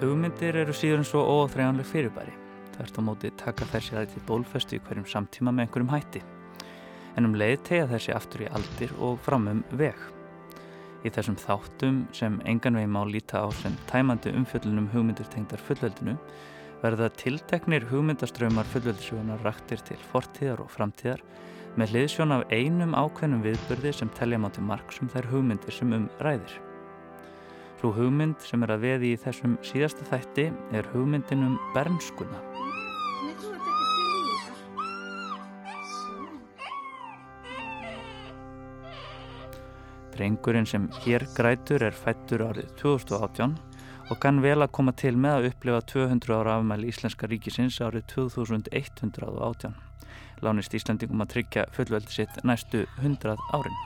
Hugmyndir eru síður en svo óþræðanleg fyrirbæri. Þvert á móti taka þessi aðeins til bólfestu í hverjum samtíma með einhverjum hætti. En um leið tegja þessi aftur í aldir og framum veg. Í þessum þáttum sem engan veginn má líta á sem tæmandi umfjöllunum hugmyndir tengdar fullveldinu verða tilteknir hugmyndaströymar fullveldisjónar raktir til fortíðar og framtíðar með hliðsjón af einum ákveðnum viðbörði sem telja mátti marg sem þær hugmyndir sem um ræðir. Svo hugmynd sem er að veði í þessum síðasta þætti er hugmyndin um bernskuna. Drengurinn sem hér grætur er fættur árið 2018 og kann vel að koma til með að upplifa 200 ára afmæli Íslenska ríkisins árið 2118. Lánist Íslandingum að tryggja fullveldi sitt næstu 100 árin.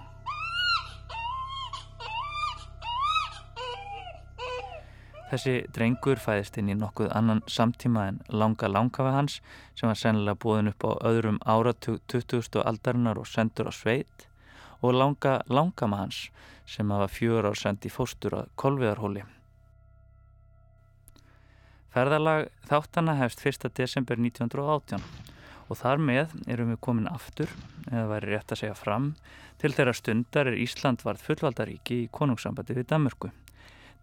Þessi drengur fæðist inn í nokkuð annan samtíma en langa langafi hans sem var sennilega búin upp á öðrum áratug 20. aldarinnar og sendur á sveit og langa langama hans sem hafa fjör ár sendi fóstur að kolviðarhóli. Ferðalag þáttana hefst 1. desember 1918 og þar með erum við komin aftur, eða væri rétt að segja fram, til þeirra stundar er Ísland varð fullvaldaríki í konungssambandi við Danmörku.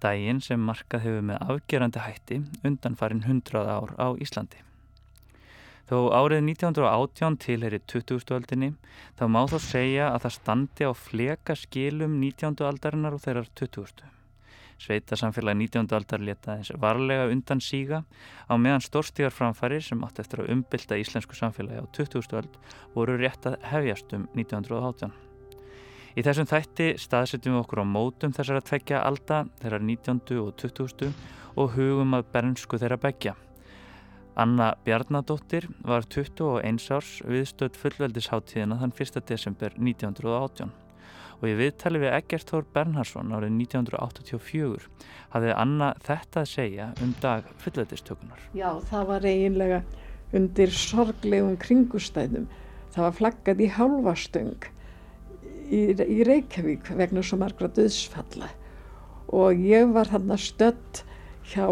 Dægin sem markað hefur með afgerandi hætti undan farin 100 ár á Íslandi. Þó árið 1918 tilheri 20. öldinni þá má þó segja að það standi á fleka skilum 19. aldarinnar og þeirrar 20. Sveitasamfélagi 19. aldar leta þess varlega undan síga á meðan stórstígar framfæri sem átt eftir að umbylta íslensku samfélagi á 20. öld voru rétt að hefjast um 1918. Í þessum þætti staðsetjum við okkur á mótum þessara tveggja alda, þeirra 19. og 20. og hugum að bernsku þeirra begja. Anna Bjarnadóttir var 21 árs viðstöld fullveldisháttíðina þann 1. desember 1918 og í viðtali við Egert Þór Bernhardsson árið 1984 hafði Anna þetta að segja um dag fullveldistökunar. Já, það var eiginlega undir sorglegum kringustæðum. Það var flaggað í hálfastöng í, í Reykjavík vegna svo margra döðsfalla og ég var hann að stödd hjá,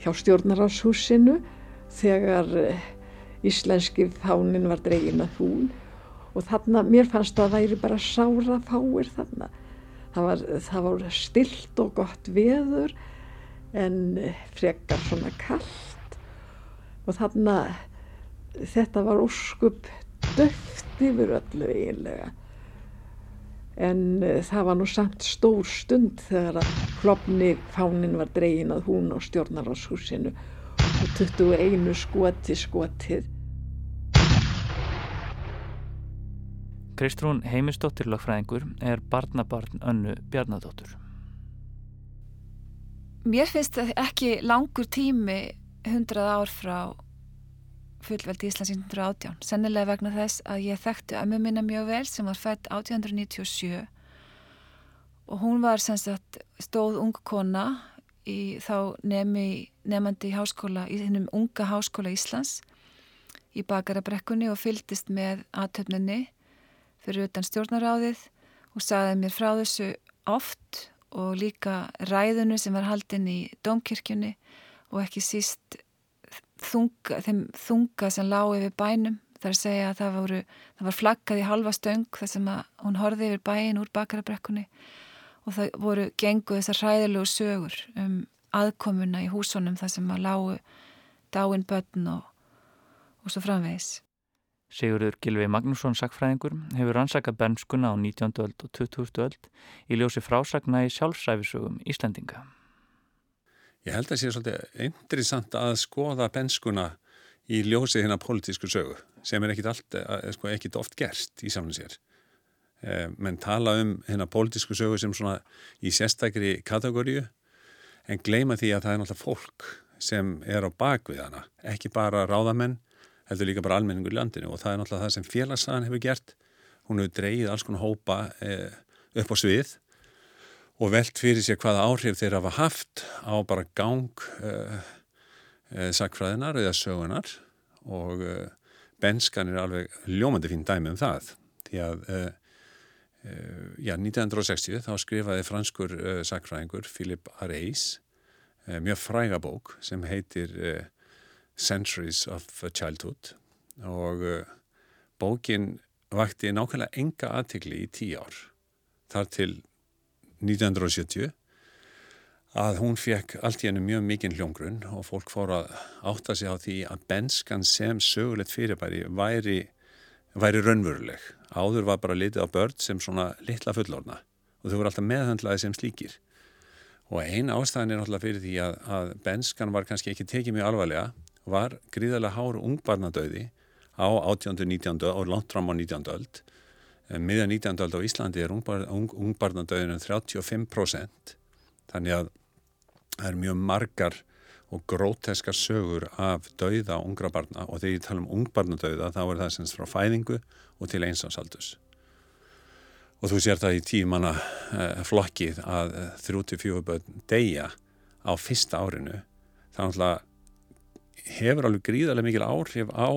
hjá stjórnaráshúsinu þegar íslenski fánin var dregin að hún. Og þarna, mér fannst að það væri bara sára fáir þarna. Það var, það var stilt og gott veður en frekar svona kallt og þarna þetta var óskup döft yfir öllu eiginlega en uh, það var nú samt stór stund þegar að klopni fánin var dregin að hún á stjórnarháshúsinu og 21 skoti skotið Kristrún Heimisdóttir lagfræðingur er barnabarn önnu Bjarnadóttur. Mér finnst það ekki langur tími 100 ár frá fullveldi Íslands 1918. Sennilega vegna þess að ég þekkti ömmu minna mjög vel sem var fætt 1897 og hún var sagt, stóð ung kona í þá nemi, nefandi í háskóla, í þennum unga háskóla Íslands í bakarabrekkunni og fyldist með aðtöfninni fyrir utan stjórnaráðið og saði mér frá þessu oft og líka ræðunu sem var haldinn í domkirkjunni og ekki síst þunga, þeim þunga sem lág yfir bænum þar að segja að það, voru, það var flaggað í halva stöng þar sem hún horfið yfir bæin úr bakarabrekkunni og það voru genguð þessar ræðilegu sögur um aðkomuna í húsunum þar sem að lágu dáin börn og, og svo framvegis. Sigurður Gilvi Magnússon sakfræðingur hefur rannsakað bernskuna á 19. öld og 20. öld í ljósi frásagna í sjálfsæfisögum Íslandinga. Ég held að sé svolítið interessant að skoða bernskuna í ljósi hérna pólitísku sögu sem er ekkit, allt, eh, sko, ekkit oft gerst í samlun sér. Eh, menn tala um hérna pólitísku sögu sem svona í sérstakri kategóriu en gleima því að það er náttúrulega fólk sem er á bakvið hana, ekki bara ráðamenn heldur líka bara almenningur í landinu. Og það er náttúrulega það sem félagsagan hefur gert. Hún hefur dreyið alls konar hópa eh, upp á svið og velt fyrir sér hvaða áhrif þeir hafa haft á bara gang eh, eh, sakfræðinar eða sögunar og eh, benskan er alveg ljómandi fín dæmi um það. Því að uh, já, 1960 þá skrifaði franskur uh, sakfræðingur Philip Areis uh, mjög fræga bók sem heitir Centuries of Childhood. Og bókin vakti nákvæmlega enga aðtikli í tíu ár. Þar til 1970 að hún fekk allt í hennu mjög mikinn hljóngrunn og fólk fór að átta sig á því að benskan sem sögulegt fyrirbæri væri, væri raunveruleg. Áður var bara litið á börn sem svona litla fullorna og þau voru alltaf meðhandlaði sem slíkir. Og eina ástæðin er alltaf fyrir því að, að benskan var kannski ekki tekið mjög alvarlega, var gríðarlega hár ungbarnadauði á 18. 19. og langt fram á 19. öld. Miðan 19. öld á Íslandi er ungbarnadauðin 35%. Þannig að það er mjög margar og gróteskar sögur af dauða ungra barna og þegar ég tala um ungbarnadauða þá er það semst frá fæðingu og til einsansaldus og þú sér það í tímanna eh, flokkið að 34 eh, börn deyja á fyrsta árinu þannig að hefur alveg gríðarlega mikil áhrif á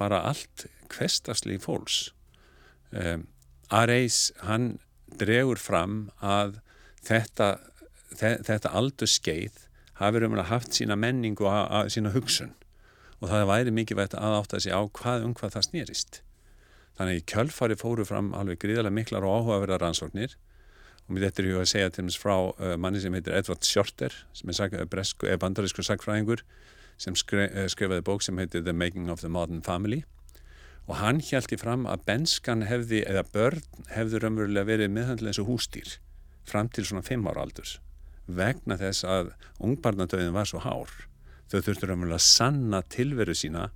bara allt kvestastlíf fólks um, Areis hann dregur fram að þetta þetta aldur skeið hafi raun og haft sína menningu og sína hugsun. Og það væri mikið vægt að átta sig á hvað um hvað það snýrist. Þannig kjölfari fóru fram alveg gríðarlega miklar og áhugaverðar rannsóknir. Og mér þetta er ju að segja til dæmis frá uh, manni sem heitir Edvard Shorter sem er, bresku, er bandarísku sagfræðingur sem skre, uh, skrifaði bók sem heitir The Making of the Modern Family og hann hjælti fram að benskan hefði, eða börn hefði raunverulega verið meðhandlega eins og hústýr fram til svona fimm ára aldurs vegna þess að ungbarnadauðin var svo hár. Þau þurftur að sanna tilveru sína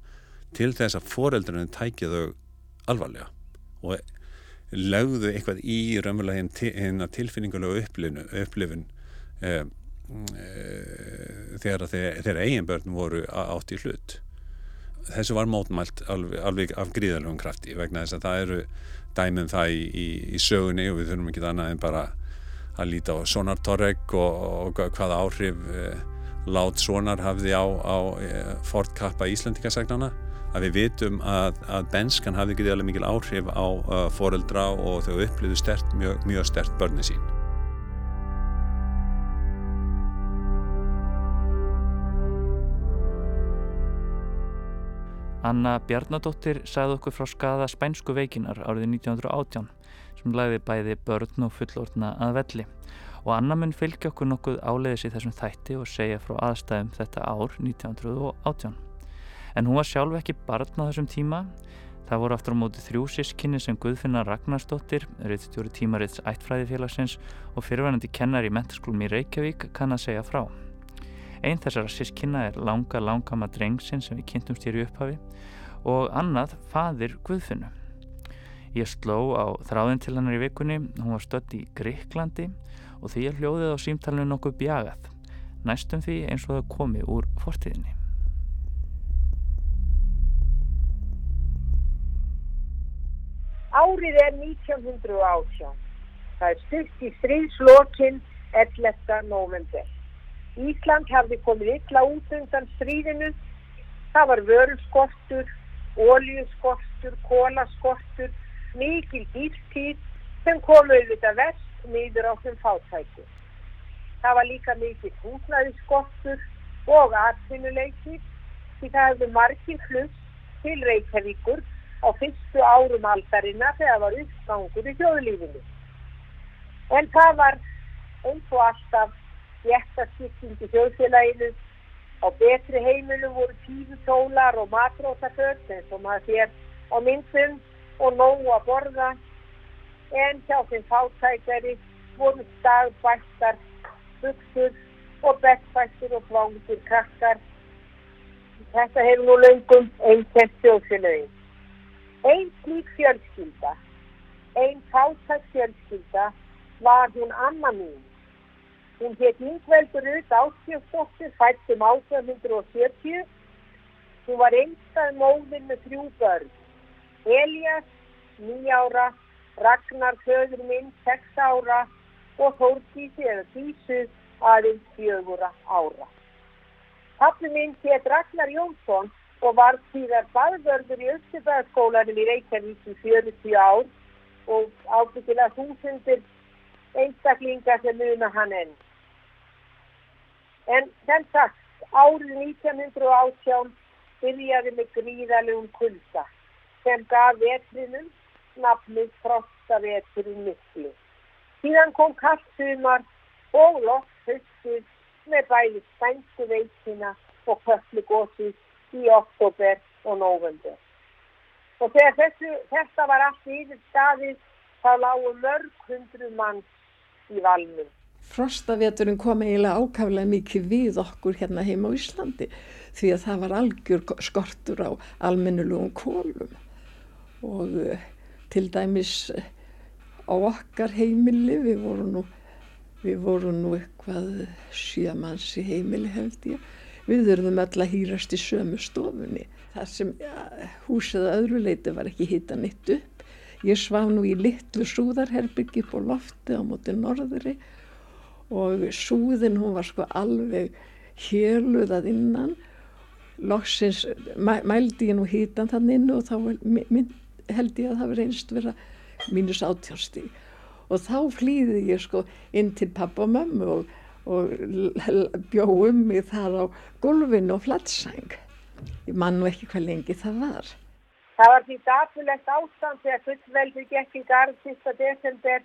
til þess að foreldrunum tækja þau alvarlega og lögðu eitthvað í raunverulega hérna tilfinningulega upplifun, upplifun eh, eh, þegar, þegar eigin börn voru átt í hlut. Þessu var mótmælt alveg, alveg af gríðalögum krafti vegna þess að það eru dæmum það í, í, í sögunni og við þurfum ekki annað en bara að líta á sonartorreg og, og hvaða áhrif eh, lát sonar hafði á, á eh, fortkappa Íslandikasagnana að við vitum að, að benskan hafði alveg mikil áhrif á uh, foreldra og þau upplýðu stert, mjög, mjög stert börni sín. Anna Bjarnadóttir sagði okkur frá skada spænsku veikinar árið 1918 sem lagði bæði börn og fullortna að velli og Anna mun fylgja okkur nokkuð áleiðis í þessum þætti og segja frá aðstæðum þetta ár 1918. En hún var sjálf ekki barn á þessum tíma. Það voru aftur á móti þrjú sískinni sem Guðfinna Ragnarsdóttir, reyðstjóri tímariðs ættfræðifélagsins og fyrirvænandi kennar í mentarskólum í Reykjavík kann að segja frá. Einn þessara sískinna er langa langama drengsin sem við kynntumst hér í upphafi og annað fadir Guðfinnu. Ég sló á þráðin til hennar í vikunni, hún var stött í Greiklandi og því ég hljóðið á símtalinu nokkuð bjagað, næstum því eins og það komi úr fortíðinni. Árið er 1918. Það er stutt í stríðslokkin 11. november. Ísland hafði komið illa út undan stríðinu. Það var vöruskortur, óljuskortur, kólaskortur mikil dýrstíð sem kom auðvitað vest nýður á þeim fátæku. Það var líka mikil húsnæðiskottur og atvinnuleikir því það hefði margir hluss til Reykjavíkur á fyrstu árum aldarinnar þegar var uppgangur í þjóðlífinu. En það var eins og alltaf hjertaskipting í þjóðfélaginu á betri heimilu voru tífutólar og matrótaföld eins og maður sér á myndum og nógu að borða en hjá þeim fátækari voru stagbættar, buksur og bettbættur og flángur krakkar. Þetta hefur nú löngum einn kent þjóðfélagin. Einn slík fjölskylda, einn fátæk fjölskylda var hún Anna mín. Hún hétt Yngveldur ut áskjöfsdóttir fættum 1870. Hún var einstað móðin með þrjú börn. Elias, nýjára, Ragnar, höður minn, sex ára og Þórtísi eða Dísu aðeins fjögura ára. Pappi minn hétt Ragnar Jónsson og var síðar baðvörður í Östubæðaskólanum í Reykjavík í 40 ár og ábyggilega þúsundir einstaklinga sem muna hann enn. En sem sagt, árið 1918 byrjaði með gríðalegum kulda sem gaf vetrinum nafnið frostaveturinn miklu. Síðan kom kallt sumar og loft höstið með bæði spænstu veitina og köllugósið í oktober og november. Og þegar þessu, þetta var allt yfir staðið þá lágu mörg hundru manns í valnum. Frostaveturinn kom eiginlega ákaflega mikið við okkur hérna heima á Íslandi því að það var algjör skortur á almennulugum kólum og uh, til dæmis uh, á okkar heimili við vorum nú, við vorum nú eitthvað sjömanns í heimili held ég við þurfum öll að hýrast í sömu stofunni. Það sem ja, húsið að öðru leiti var ekki hitta nitt upp. Ég svaf nú í litlu súðarherbyggi på lofti á móti norðri og súðin hún var sko alveg hjöluð að innan. Loksins mæ, mældi ég nú hitan þann inn og þá held ég að það verið einst vera mínus átjárstíg. Og þá flýði ég sko inn til pappa og mömmu og og bjóðum mig þar á gulvinu og flattsæng. Ég man nú ekki hvað lengi það var. Það var því dapulegt ástand þegar fullveldur gekk í garð sista desember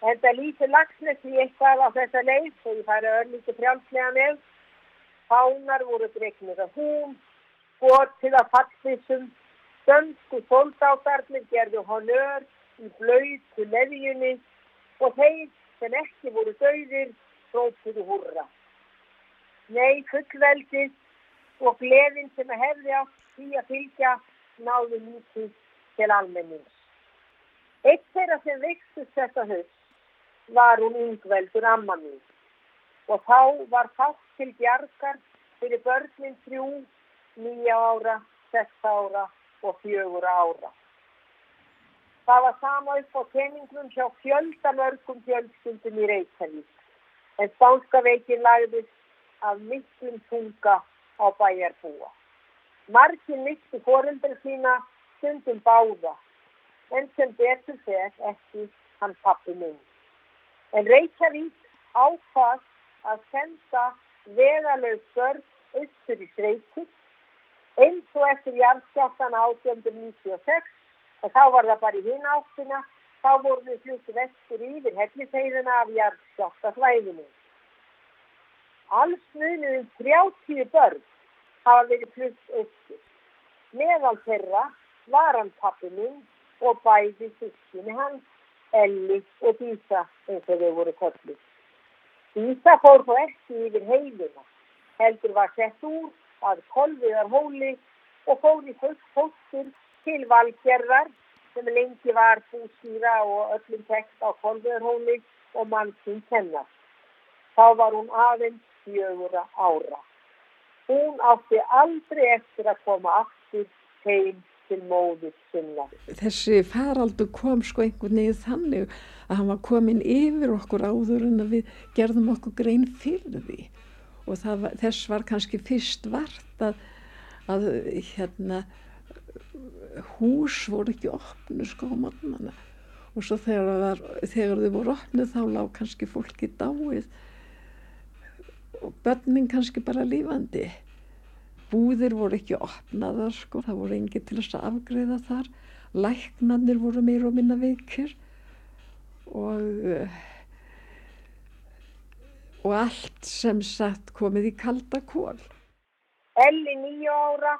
það lítið lagsnett í eitthvað á þessa leið og ég færi örlítið frjálslega með. Fánar voru dregnir af hún, skotið af fattfissum, dönsku soldátarnir gerðu honör í blöytu leðjunni og þeir sem ekki voru döðir hrópuðu húrra. Nei, fullveldið og gleðin sem hefði átt því að fylgja náðu lítið til almennings. Eitt þeirra sem vikstust þetta höst var hún yngveldur amma mín og þá var fátt til bjargar fyrir börnin þrjú, nýja ára, seks ára og fjögur ára. Það var sama upp á tenningum hjá fjöldamörgum fjöldskyldum í Reykjavík en spánska veikin lagðist af miklum tunga á bæjarbúa. Markin misti fóröldar sína stundum báða, en sem betur þegar ekki hann pappi minn. En Reykjavík áfast að senda vegalög börn austur í Sveitur, eins og eftir jarðskjáttan 1896, og þá var það bara í hinn áttina, þá vorum við flutt vestur yfir helliseiðina af jarðskjáttasvæðinu. Alls munuðum 30 börn hafa verið flutt austur. Meðal þeirra var hann pappi minn og bæði sískinni hans, Elli og Dísa eins og þau voru kollið. Dísa fór þó ekki yfir heilina, heldur var sett úr að kolviðar hóli og fór í fóstur til valgerðar sem lengi var bústýra og öllum tekst á kolveðurhóli og mannsinn kennar. Þá var hún aðeins fjögura ára. Hún átti aldrei eftir að koma aftur heim til móður sinna. Þessi faraldu kom sko einhvern veginn þannig að hann var komin yfir okkur áður en við gerðum okkur grein fyrir því. Og var, þess var kannski fyrst vart að, að hérna hús voru ekki opnu sko á mótnana og svo þegar, var, þegar þau voru opnu þá lág kannski fólki dáið og börnin kannski bara lífandi búðir voru ekki opnaðar sko, það voru engi til þess að afgreða þar. Læknanir voru meir og minna veikir. Og og allt sem satt komið í kalda kól Elli nýja ára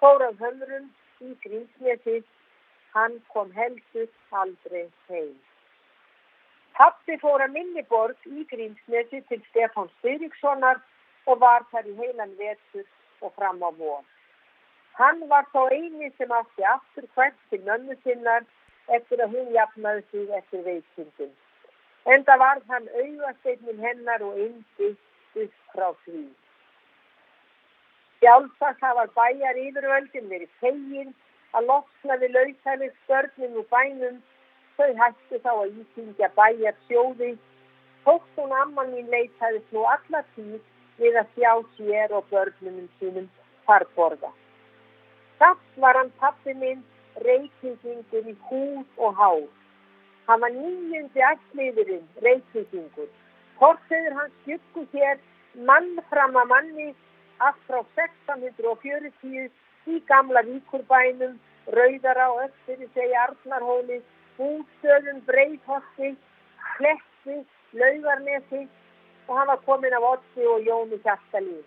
fór af hömrum í Grímsnesi, hann kom heldur aldrei heim. Pappi fór að Minniborg í Grímsnesi til Stefán Styrikssonar og var þar í heilan vetur og fram á vor. Hann var þá eini sem átti aftur hvert til nönnu sinnar eftir að hún jafnaði sig eftir veikindin. En það var hann auðvasteytnin hennar og indi upp frá því. Sjálfsagt hafa bæjar yfirvöldin verið fegin að losna við lausælis börnum og bænum. Þau hættu þá að ítingja bæjar sjóði. Tókt hún amman mín leitæðist nú alla tíð við að sjá sér og börnunum sínum farborða. Samt var hann pappi minn reykinglingur í húð og hár Hann var nýjundi allliðurinn, reykvíkingur. Hortiður hans skjökku hér mann fram að manni allt frá 1640 í gamla víkurbænum, rauðara og í segja Arnarhóli, bústöðum, breyðhosti, kleppi, laugarnesi og hann var komin af Otsi og Jóni Hjartalíð.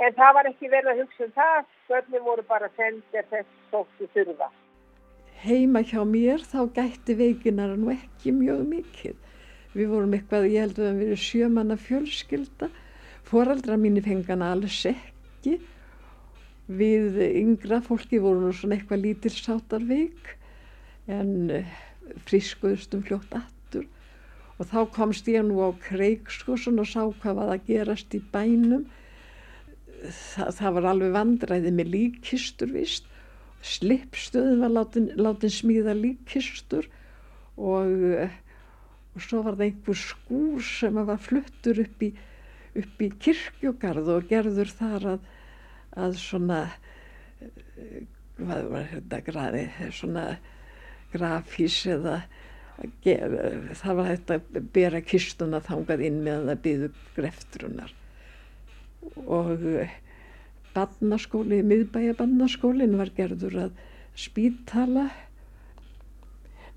En það var ekki verið að hugsa um það, börnum voru bara sendir þess þóttu þurfa. Heima hjá mér þá gætti veikinar nú ekki mjög mikið. Við vorum eitthvað, ég held að við erum sjömanna fjölskylda, foreldra mínir fengana alls ekki. Við yngra fólki vorum nú svona eitthvað lítil sátarveik en eh, frískuðustum fljótt aftur og þá komst ég nú á kreikskossun og sá hvað var að gerast í bænum. Það, það var alveg vandræði með líkkistur vist slipstöðin var látin, látin smíða líkkistur. Og, og svo var það einhver skúr sem var fluttur upp í, upp í kirkjugarð og gerður þar að, að svona hvað var þetta graði svona grafís eða það var hægt að bera kistuna þangað inn meðan það byggðu greftrunar og eh, barnaskóli, miðbæja barnaskólin var gerður að spítala.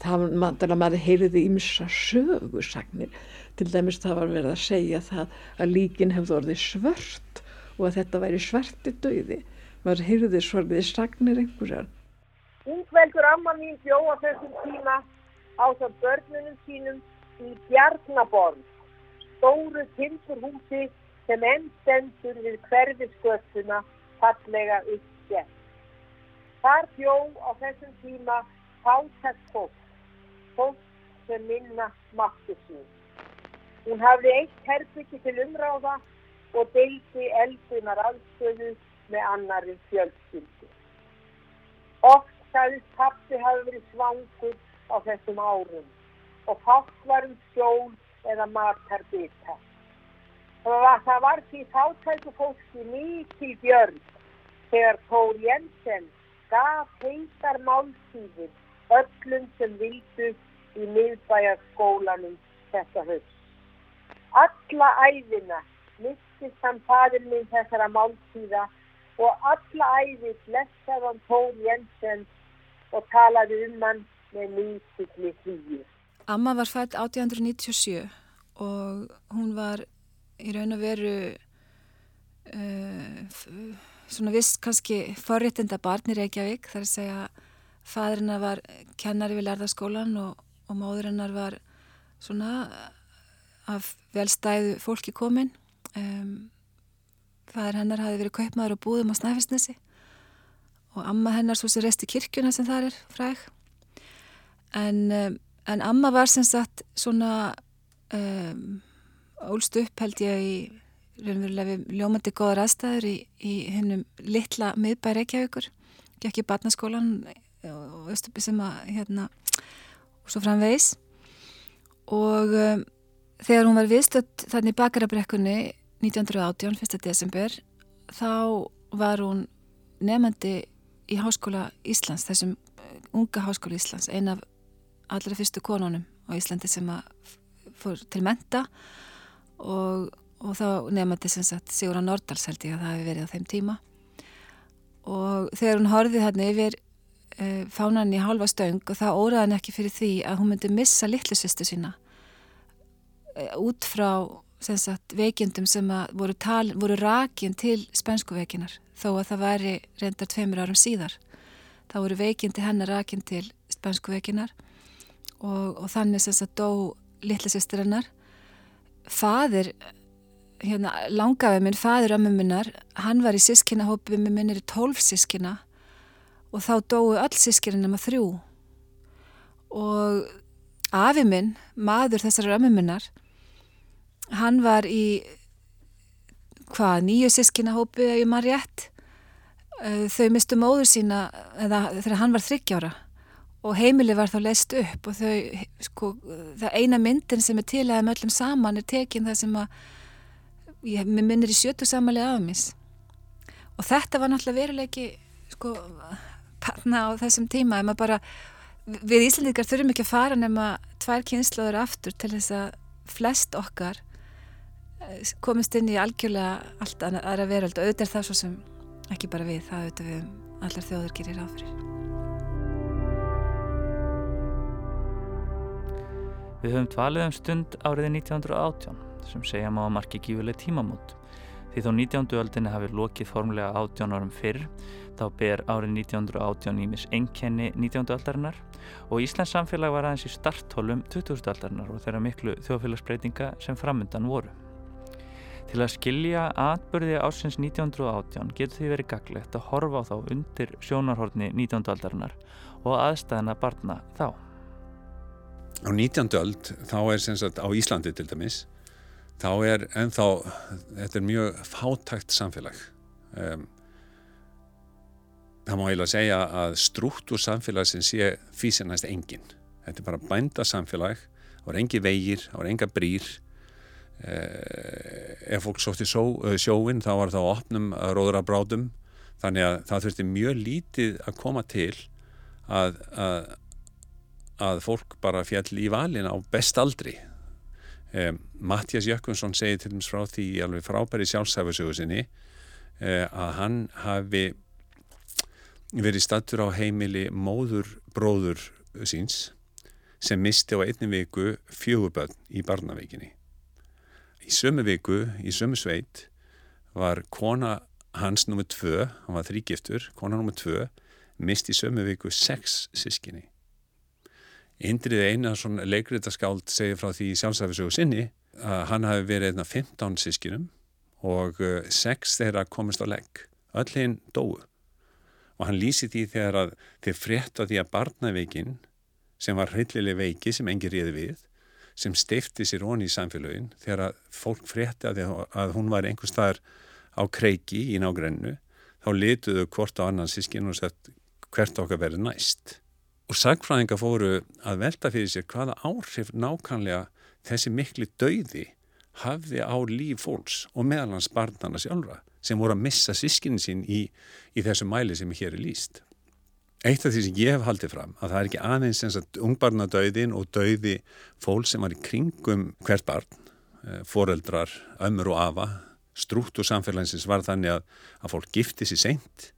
Það var maður heyriði ímsa sögusagnir. Til dæmis það var verið að segja það að líkin hefði orðið svört og að þetta væri svarti döiði maður heyriði svolítið sagnir einhverjar. Ungveldur amma mín bjóða þessum tíma á það börnunum sínum í Bjarnaborg stóru timburhúsi sem enn stendur við hverfiskötuna fallega uppgett. Þar bjó á þessum tíma fátækt fólk, fólk sem minna maktu sín. Hún hafði eitt herbyggi til umráða og deildi eldunar aðstöðu með annari fjölskyldi. Oft sagðist pappi hafi verið svangur á þessum árum og fátt var um skjól eða matarbita. Það var því þáttæku fólki mikil björn þegar Tór Jensen gaf heitar máltíðir öllum sem vildu í miðbæjarskólanum þetta höst. Alla æðina mistist hann fadir minn þessara máltíða og alla æði blessaði hann Tór Jensen og talaði um hann með nýttilli hlýju. Amma var fætt 1897 og hún var í raun og veru uh, svona viss kannski forréttinda barn í Reykjavík þar að segja fadrinnar var kennari við lærðaskólan og, og móðurinnar var svona af velstæðu fólki komin um, fadur hennar hafi verið kaupmaður og búðum á Snæfellsnesi og amma hennar svo sem resti kirkjuna sem það er fræg en, um, en amma var sem sagt svona um, ólst upp held ég í raunverulega við ljómandi góðar aðstæður í, í hennum litla miðbæri Reykjavíkur, gekk í barnaskólan og östupi sem að hérna og svo framvegis og um, þegar hún var viðstöld þannig bakarabrekkunni 1918, 1. desember þá var hún nefandi í Háskóla Íslands, þessum unga Háskóla Íslands, eina af allra fyrstu konunum á Íslandi sem fór til menta og, og þá nefndi sem sagt Sigurðan Nordals held ég að það hefði verið á þeim tíma. Og þegar hún horfið hérna yfir e, fánan í halva stöng og það óraði hann ekki fyrir því að hún myndi missa litlu sýstu sína e, út frá sem sagt veikindum sem voru, tal, voru rakin til spænsku veikinar þó að það væri reyndar tveimur árum síðar. Þá voru veikindi hennar rakin til spænsku veikinar og, og þannig sem sagt dó litlu sýstur hennar. Fadir hérna, langaði minn, fadir ömmu minnar hann var í sískinahópi með minnir í tólf sískina og þá dói öll sískina nema þrjú. Og afi minn, maður þessar ömmu minnar hann var í hvað, nýju sískinahópi ef ég maður rétt. Þau mistu móður sína eða þegar hann var þryggjára og heimili var þá leist upp og þau, sko, það eina myndin sem er til að möllum saman er tekin það sem að, ég minnir í sjötu samanlega af mis og þetta var náttúrulega veruleiki, sko, parna á þessum tíma, ef maður bara við Íslandikar þurfum ekki að fara nema tvær kynnslóður aftur til þess að flest okkar eh, komist inn í algjörlega allt aðra veröld. Og auðvitað er það svo sem ekki bara við, það auðvitað við allar þjóður gerir áfyrir. Við höfum dvalið um stund áriði 1918 sem segja má að marki gífuleg tímamót Því þó 19. öldinni hafi lokið formulega 18 árum fyrr, þá ber árið 1918 ímis enkenni 19. öldarinnar og Íslands samfélag var aðeins í starthólum 20. öldarinnar og þeirra miklu þjóðfélagsbreytinga sem framöndan voru. Til að skilja atbyrði ásins 1918 getur því verið gaglegt að horfa á þá undir sjónarhorni 19. aldarinnar og aðstæðina barna þá. Á 19. öld þá er sem sagt á Íslandi til dæmis þá er ennþá, þetta er mjög fátækt samfélag. Um, það má eiginlega segja að struktúr samfélag sem sé físinæst engin. Þetta er bara bænda samfélag, það var engi vegir, það var enga brýr. Uh, ef fólk sótti sjó, sjóin þá var það á opnum róðra bráðum þannig að það þurfti mjög lítið að koma til að, að, að fólk bara fjall í valin á bestaldri Eh, Mattias Jökkunsson segir til dæmis frá því alveg frábæri sjálfsæfusögu sinni eh, að hann hafi verið stattur á heimili móður bróður síns sem misti á einni viku fjöguböld í barnavíkinni. Í sömu viku, í sömu sveit var kona hans nummið tvö, hann var þrýgiftur, kona nummið tvö misti í sömu viku sex sískinni. Indrið Einarsson leikritarskáld segir frá því sjálfsæfisögu sinni að hann hafi verið einna 15 sískinum og 6 eh, þeirra komist á legg. Öll hinn dóu. Og hann lýsi því þegar að þeir frétta því að barnaveikin sem var hryllileg veiki sem engi riði við sem steifti sér honi í samfélagin þegar að fólk frétti að, að hún var einhver staðar á kreiki í nágrennu þá lituðu hvort á annan sískin og sett hvert okkar verið næst og sagfræðinga fóru að velta fyrir sér hvaða áhrif nákvæmlega þessi mikli dauði hafði á líf fólks og meðalans barnana sjálfra sem voru að missa sískinin sín í, í þessu mæli sem hér er líst. Eitt af því sem ég hef haldið fram að það er ekki aðeins eins að ungbarnadauðin og dauði fólk sem var í kringum hvert barn, eh, foreldrar, ömur og afa, strútt og samfélagsins var þannig að, að fólk gifti sér seint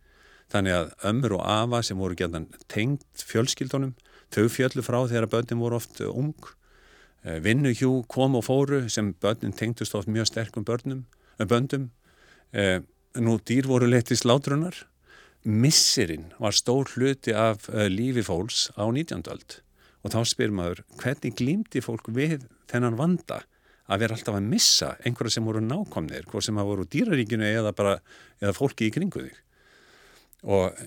þannig að ömur og afa sem voru gætan tengt fjölskyldunum þau fjöllu frá þegar börnin voru oft uh, ung. Uh, vinnuhjú kom og fóru sem börnin tengtust oft mjög sterkum börnum, uh, böndum. Nú dýr voru letið slátrunar missirinn var stór hluti af lífi fólks á 19. öld. Og þá spyr maður hvernig glýmdi fólk við þennan vanda að vera alltaf að missa einhverja sem voru nákomnir, hvort sem hafa voru dýraríkinu eða bara eða fólki í kringu þig og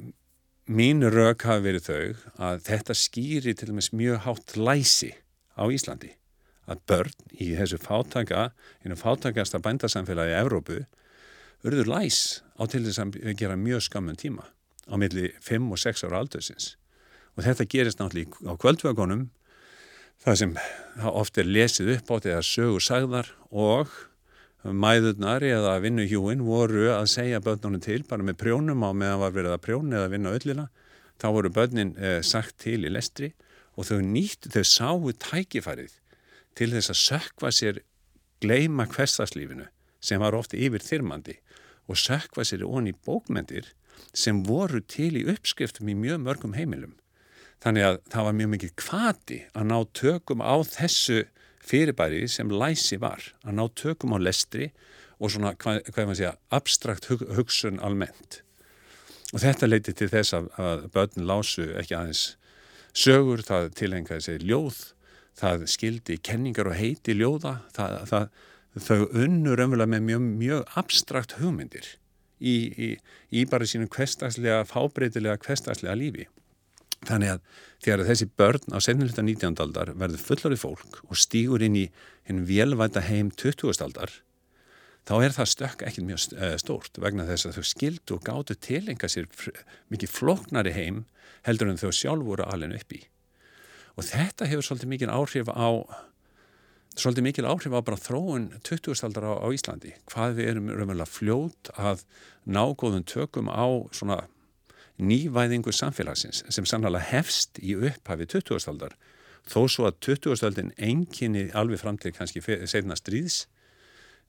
mín rauk hafi verið þau að þetta skýri til dæmis mjög hátt læsi á Íslandi. Að börn í þessu fátaka einu fátakasta bændasamfélagi í Evrópu verður læs á til þess að gera mjög skammun tíma á milli 5 og 6 ára aldursins. Og þetta gerist náttúrulega á kvöldvagonum það sem oft er lesið upp á þetta sögur sagðar og mæðurnar eða vinnuhjúin voru að segja börnunum til bara með prjónum á meðan var verið að prjóna eða vinna öllina þá voru börnin eh, sagt til í lestri og þau nýttu, þau sáu tækifærið til þess að sökva sér gleima hverstarslífinu sem var ofti yfir þyrmandi og sökva sér onni bókmendir sem voru til í uppskriftum í mjög mörgum heimilum. Þannig að það var mjög mikið kvati að ná tökum á þessu fyrirbæri sem læsi var að ná tökum á lestri og svona, hvað, hvað er maður að segja, abstrakt hug, hugsun almennt. Og þetta leiti til þess að, að börn lásu ekki aðeins sögur, það tilhengaði sig ljóð, það skildi kenningar og heiti ljóða, það, það, þau unnur ömulega með mjög, mjög abstrakt hugmyndir í, í, í bara sínum kvestagslega, fábreytilega kvestagslega lífi. Þannig að þegar þessi börn á 17. 19. aldar verður fullorið fólk og stýgur inn í hinn velvæta heim 20. aldar þá er það stökk ekki mjög eh, stórt vegna þess að þau skildu og gáttu tilenga sér mikið floknari heim heldur en þau sjálf voru alveg upp í. Og þetta hefur svolítið mikil áhrif á svolítið mikil áhrif á bara þróun 20. aldar á, á Íslandi. Hvað við erum raunverulega fljót að ná góðum tökum á svona nývæðingu samfélagsins sem sannlega hefst í upphafi 20. þó svo að 20. enginni alveg fram til kannski setna stríðs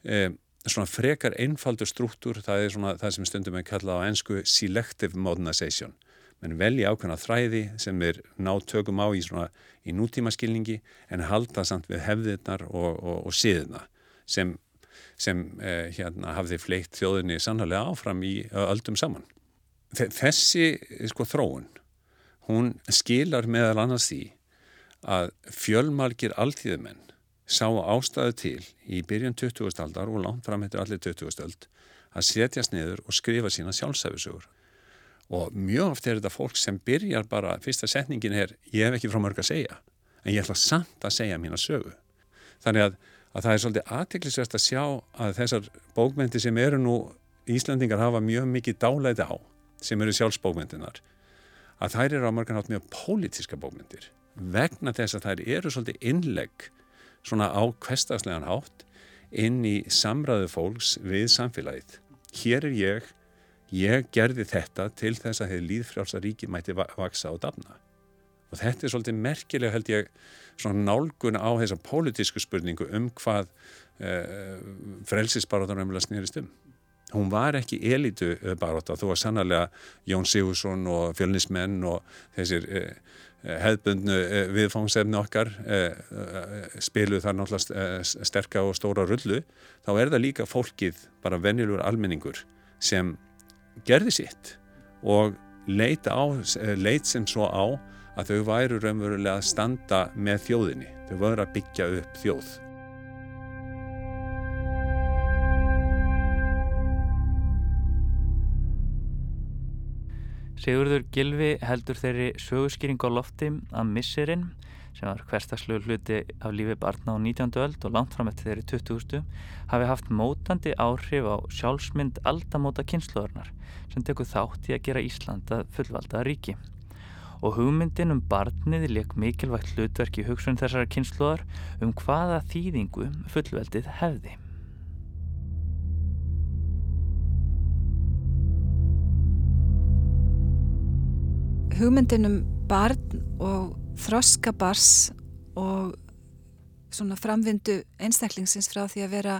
eh, svona frekar einfaldur struktúr það er svona það sem stundum við kalla á ennsku selective modernization menn velja ákveðna þræði sem er nátt tökum á í, svona, í nútíma skilningi en halda samt við hefðirnar og, og, og síðuna sem, sem eh, hérna, hafði fleitt þjóðinni sannlega áfram í öldum saman. Þessi sko, þróun, hún skilar meðal annars því að fjölmargir alltíðumenn sá ástæðu til í byrjun 20. aldar og langt fram hættu allir 20. ald að setjast niður og skrifa sína sjálfsæfisugur og mjög oft er þetta fólk sem byrjar bara, fyrsta setningin er ég hef ekki frá mörg að segja en ég ætla samt að segja mína sögu þannig að, að það er svolítið aðtiklisvægt að sjá að þessar bókmyndi sem eru nú Íslandingar hafa mjög mikið dálæti á sem eru sjálfsbókmyndinar að þær eru á mörgan átt mjög pólitíska bókmyndir vegna þess að þær eru svolítið innlegg svona á kvestagslegan hátt inn í samræðu fólks við samfélagið hér er ég ég gerði þetta til þess að hefði líðfrjálsa ríki mæti vaksa og dafna. Og þetta er svolítið merkilega held ég svona nálgun á þessa pólitísku spurningu um hvað uh, frelsisbaróttan umlega snýrist um. Hún var ekki elitu uh, baróta þó að sannarlega Jón Sigursson og fjölnismenn og þessir uh, hefðbundnu viðfóngsefni okkar spiluð þar náttúrulega sterka og stóra rullu, þá er það líka fólkið, bara vennilugur almenningur sem gerði sitt og leit, á, eh, leit sem svo á að þau væru raunverulega að standa með þjóðinni. Þau voru að byggja upp þjóð. Sigurður Gilvi heldur þeirri sögurskýring á lofti að missirinn sem var hverstagslegu hluti af lífi barna á 19. öld og langt fram eftir þeirri 20. hafi haft mótandi áhrif á sjálfsmynd aldamóta kynsluðarnar sem tekur þátt í að gera Íslanda fullvalda ríki. Og hugmyndin um barnið leik mikilvægt hlutverk í hugsun þessara kynsluðar um hvaða þýðingu fullveldið hefði. Hugmyndin um barn og þroskabars og svona framvindu einstaklingsins frá því að vera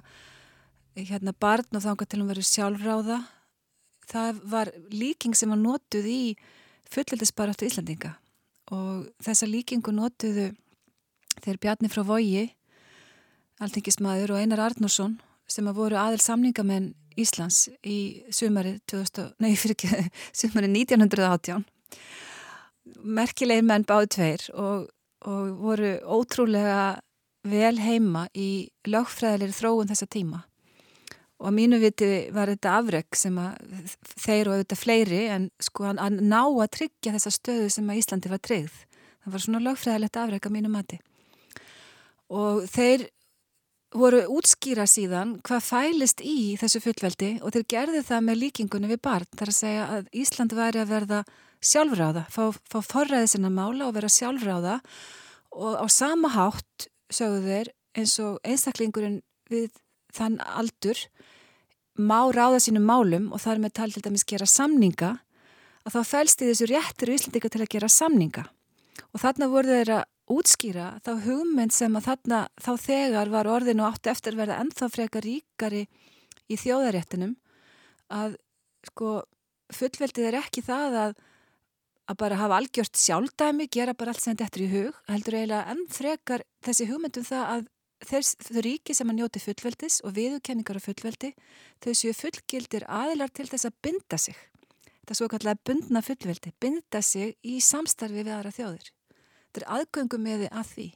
hérna barn og þángar til að vera sjálfráða það var líking sem var notuð í fullveldisbaráttu Íslandinga og þessa líkingu notuðu þeir Bjarni frá Vogi alþingismæður og Einar Arnússon sem að voru aðil samningamenn Íslands í sumari 2000, nei, fyrir sumari 1918 merkilegir menn báði tveir og, og voru ótrúlega vel heima í lögfræðilegri þróun þessa tíma. Og að mínu viti var þetta afreg sem að þeir og auðvitað fleiri en sko að ná að tryggja þessa stöðu sem að Íslandi var tryggð. Það var svona lögfræðilegt afreg að mínu mati. Og þeir voru útskýra síðan hvað fælist í þessu fullveldi og þeir gerði það með líkingunni við barn. Þar að segja að Ísland væri að verða sjálfráða, fá, fá forræði sinna mála og vera sjálfráða og á sama hátt sögðu þeir eins og einstaklingurinn við þann aldur má ráða sínum málum og það er með tal til dæmis gera samninga að þá fælst í þessu réttir Íslandika til að gera samninga. Og þarna voru þeir að útskýra þá hugmynd sem að þarna þá þegar var orðin og átti eftir verða ennþá frekar ríkari í þjóðaréttinum að sko fullveldið er ekki það að að bara hafa algjört sjálfdæmi, gera bara allt sem þetta er í hug, heldur eiginlega enn frekar þessi hugmyndum það að þess, þau ríki sem að njóti fullveldis og viðurkenningar á fullveldi, þau séu fullgildir aðilar til þess að binda sig. Þetta er svo kallega bundna fullveldi, binda sig í samstarfi við aðra þjóðir. Þetta er aðgöngum með því að því.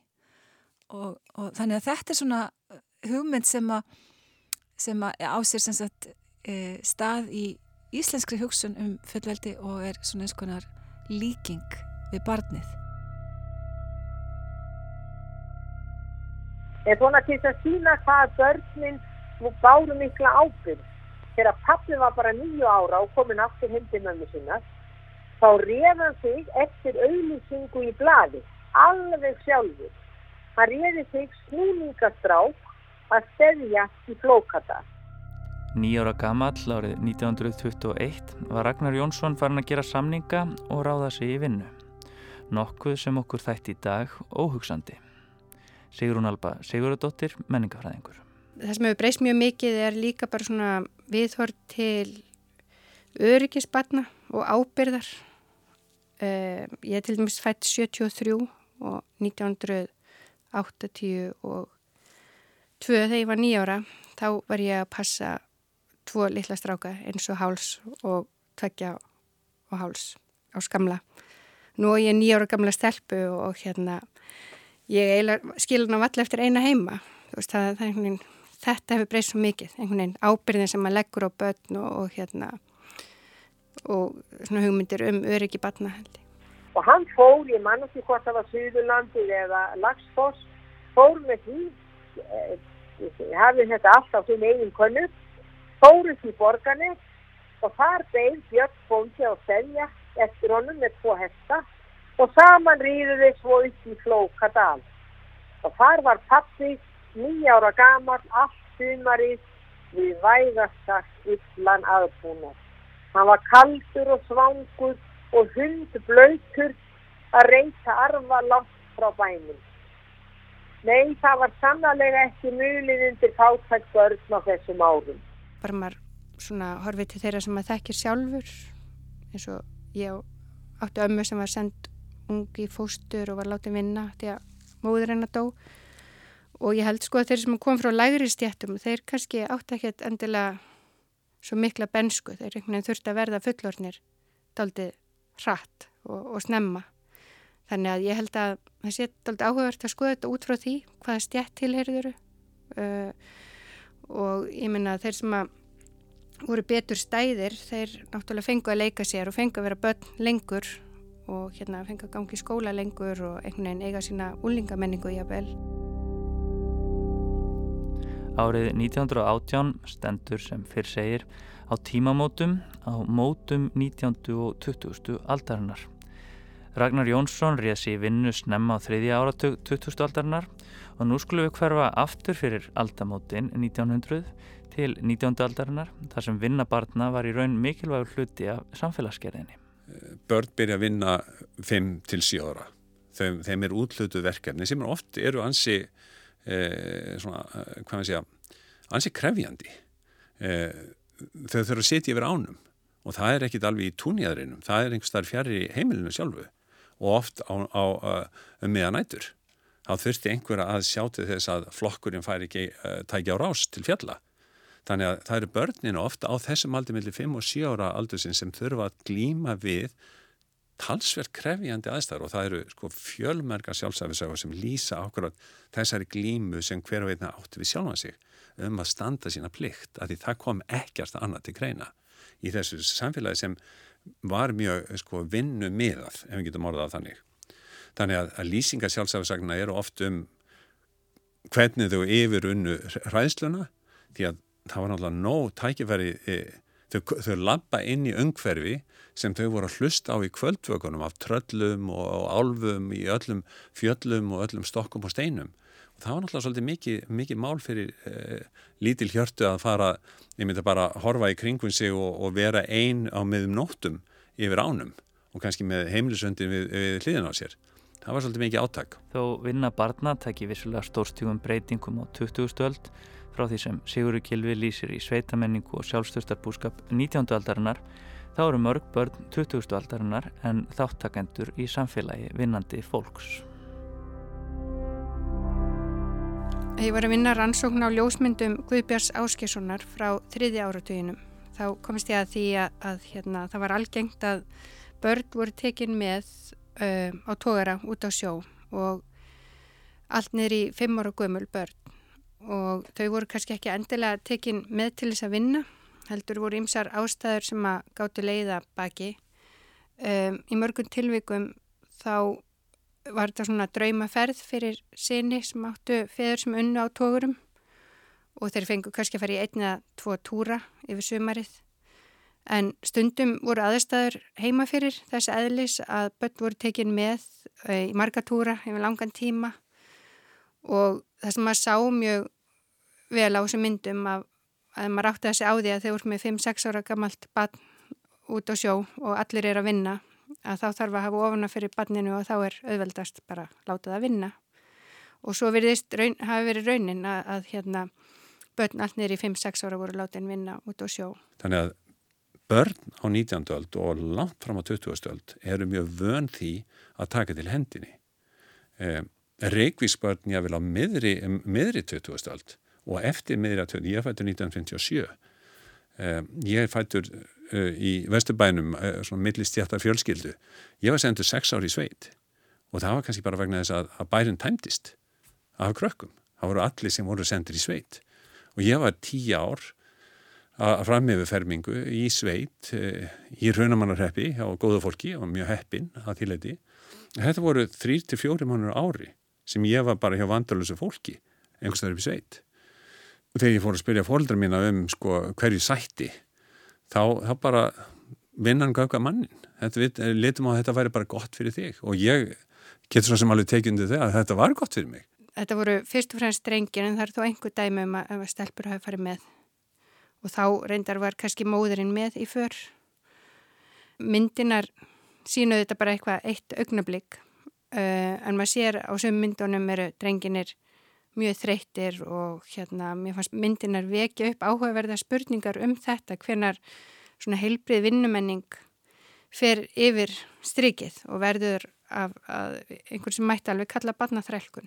Og, og þannig að þetta er svona hugmynd sem að, sem að á sér sem sagt, e, stað í íslenskri hugsun um fullveldi og er svona eins konar líking við barnið. En svona til þess að sína hvað börnin báru mikla ábyrg þegar pappi var bara nýju ára og komin aftur hindi mömmu sinna þá reða sig eftir auðlýsingu í bladi alveg sjálfur. Hann reði sig snúningastrák að stefja í flókata Nýjára gamall árið 1921 var Ragnar Jónsson farin að gera samninga og ráða sig í vinnu. Nokkuð sem okkur þætti í dag óhugsandi. Sigrun Alba Sigurðardóttir, menningafræðingur. Það sem hefur breyst mjög mikið er líka bara svona viðhort til öryggisbarna og ábyrðar. Uh, ég er til dæmis fætt 73 og 1980 og 2 þegar ég var nýjára þá var ég að passa tvo litla stráka eins og háls og tveggja og háls á skamla. Nú er ég nýjára gamla stelpu og hérna ég skilur ná vall eftir eina heima. Veist, það, það veginn, þetta hefur breyst svo mikið, einhvern veginn ábyrðin sem maður leggur á börn og, og hérna og svona hugmyndir um öryggi batna held ég. Og hann fór, ég mann ekki hvort það var Suðurlandið eða Lagsfoss, fór með því, eh, hafði þetta allt á sín eigin könnu, fóruð í borgarni og þar beigð Björn Bóndi á Selja eftir honum með tvo hesta og saman rýðu þeir svo upp í Flókadal. Og þar var pappi nýjára gamal allt sumarið við vægastakt yllan aðbúnað. Hann var kaldur og svangur og hundblöytur að reyta arfa langt frá bænum. Nei, það var sannlega ekki mjölið undir fátækt börn á þessum árum. Bara maður svona horfið til þeirra sem maður þekkir sjálfur eins og ég átti ömmu sem var sendt ungi fóstur og var látið vinna því að móður hennar dó. Og ég held sko að þeir sem kom frá lægri stjættum þeir kannski átti ekkert endilega svo mikla bensku. Þeir þurfti að verða fullornir daldið hratt og, og snemma. Þannig að ég held að það sé daldið áhugavert að skoða þetta út frá því hvaða stjætt tilherður uh, og ég minna þeir sem að voru betur stæðir þeir náttúrulega fengu að leika sér og fengu að vera börn lengur og hérna fengu að gangi skóla lengur og einhvern veginn eiga sína úlingamenningu í að vel Árið 1918 stendur sem fyrr segir á tímamótum á mótum 19. og 20. aldarinnar. Ragnar Jónsson réðs í vinnu snemma á þriðja áratug 20. aldarinnar og nú skulum við hverfa aftur fyrir aldamótin 1900 til 19. aldarinnar þar sem vinnabarna var í raun mikilvægur hluti af samfélagsgerðinni. Börn byrja að vinna 5 til 7 ára. Þeim, þeim er útlutu verkefni sem oft eru ansi eh, svona, eh, hvað maður segja, ansi krefjandi. Eh, þau þurfa að setja yfir ánum og það er ekkit alveg í túnjaðrinum, það er einhvers þar fjari heimilinu sjálfu og oft á, á um miðanætur. Þá þurfti einhverja að sjá til þess að flokkurinn fær ekki uh, tækja á rás til fjalla. Þannig að það eru börninu ofta á þessum aldri millir 5 og 7 ára aldursin sem þurfa að glíma við talsverð krefjandi aðstæður og það eru sko, fjölmerga sjálfsæfisögur sem lýsa ákveðat þessari glímu sem hver og einna átti við sjálfa sig um að standa sína plikt að því það kom ekkert annað til greina í þessu samfélagi sem var mjög sko, vinnu miðað ef við getum orðað þannig. Þannig að, að lýsinga sjálfsæfisagna eru oft um hvernig þau yfir unnu hræðsluna því að það var náttúrulega nóg tækifæri e, þau, þau lappa inn í öngferfi sem þau voru að hlusta á í kvöldvökunum af tröllum og álfum í öllum fjöllum og öllum stokkum og steinum. Og það var náttúrulega svolítið mikið, mikið mál fyrir eh, lítil hjörtu að fara, ég myndi bara horfa í kringun sig og, og vera einn á miðum nóttum yfir ánum og kannski með heimlisöndin við, við hliðin á sér. Það var svolítið mikið áttak. Þó vinna barna tekki vissulega stórstígum breytingum á 20. stöld frá því sem Sigurður Kilvi lýsir í sveitamenningu og sjálfstöðstarbúskap 19. aldarinnar þá eru mörg börn 20. aldarinnar en þáttakendur í samfélagi vinnandi fólks. Ég var að vinna rannsókn á ljósmyndum Guðbjörns Áskessonar frá þriði áratuginum. Þá komist ég að því að, að hérna, það var algengt að börn voru tekin með uh, á tógara út á sjó og allt niður í fimm ára gömul börn. Og þau voru kannski ekki endilega tekin með til þess að vinna heldur voru ymsar ástæður sem að gáttu leiða baki. Um, í mörgum tilvikum þá var þetta svona draumaferð fyrir sinni sem áttu feður sem unnu á tógurum og þeir fengu kannski að fara í einni eða tvo túra yfir sumarið en stundum voru aðstæður heima fyrir þess aðlis að börn voru tekin með uh, í marga túra yfir langan tíma og það sem maður sá mjög vel á þessum myndum af, að maður átti þessi á því að þeir voru með 5-6 ára gammalt barn út á sjó og allir er að vinna að þá þarf að hafa ofana fyrir barninu og þá er auðveldast bara látað að vinna og svo raun, hafi verið raunin að, að hérna börn allt neyri 5-6 ára voru látið að vinna út á sjó. Þannig að börn á 19. öld og langt fram á 20. öld eru mjög vön því að taka til hendinni. Eh, Reykvísbörn ég vil á miðri, miðri 20. öld og eftir miðri að 20. ég fættur 1957. Eh, ég fættur uh, í Vesturbænum uh, svona millistjættar fjölskyldu. Ég var sendur 6 ári í sveit og það var kannski bara vegna þess að, að bærin tæmtist af krökkum. Það voru allir sem voru sendur í sveit og ég var 10 ár að frammefu fermingu í sveit eh, í raunamannarheppi á góða fólki og mjög heppin að þýleiti. Þetta voru 3-4 mannur ári sem ég var bara hjá vandalösu fólki einhvers þar upp í sveit. Og þegar ég fór að spyrja fólkdra mína um sko, hverju sætti þá, þá bara vinnan gauga mannin. Þetta litum á að þetta væri bara gott fyrir þig og ég getur svo sem alveg undir það að þetta var gott fyrir mig. Þetta voru fyrst og fremst drengir en það er þó einhver dæmi um að stelpur hafi farið með og þá reyndar var kannski móðurinn með í för. Myndinar sínuðu þetta bara eitthvað eitt augnablík uh, en maður sér á sögum myndunum eru drenginir mjög þreyttir og hérna mér fannst myndinar vekja upp áhugaverða spurningar um þetta hvenar svona heilbrið vinnumenning fer yfir strikið og verður af einhvern sem mætti alveg kalla barnaþrælkun.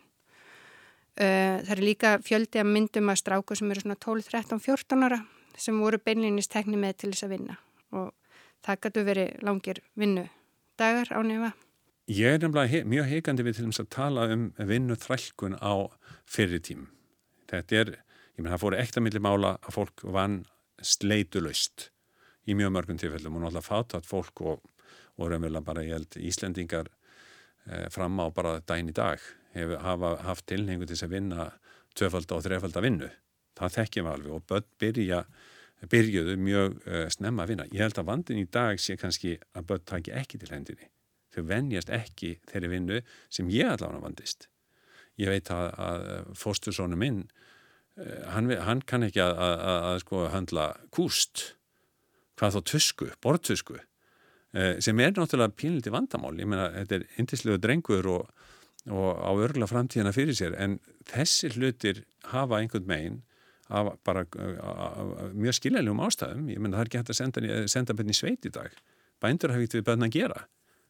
Uh, það er líka fjöldi að myndum að stráku sem eru svona 12, 13, 14 ára sem voru beinleginnist tekni með til þess að vinna og það gætu verið langir vinnu dagar á nefa. Ég er nefnilega he mjög heikandi við til þess að tala um vinnu þrælkun á fyrir tím. Þetta er, ég menn það fóru ekta milli mála að fólk vann sleitulöst í mjög mörgum tilfellum og náttúrulega fátat fólk og, og raunverulega bara ég held Íslendingar eh, fram á bara dæn í dag hefur haft tilhengu til þess að vinna tvefald og þrefald að vinnu það þekkjum við alveg og börn byrja, byrjuðu mjög uh, snemma að vinna. Ég held að vandin í dag sé kannski að börn taki ekki til hendinni. Þau venjast ekki þeirri vinnu sem ég allavega vandist. Ég veit að, að fóstursónu minn, uh, hann, hann kann ekki að, að, að sko handla kúst, hvað þá tusku, bortusku, uh, sem er náttúrulega pínliti vandamál. Ég meina, þetta er indislegu drengur og, og á örgulega framtíðina fyrir sér, en þessi hlutir hafa einhvern meginn af bara af mjög skiljaðljum ástæðum. Ég menna það er ekki hægt að senda, senda bönni sveit í dag. Bændur hafa ekkert við bönna að gera.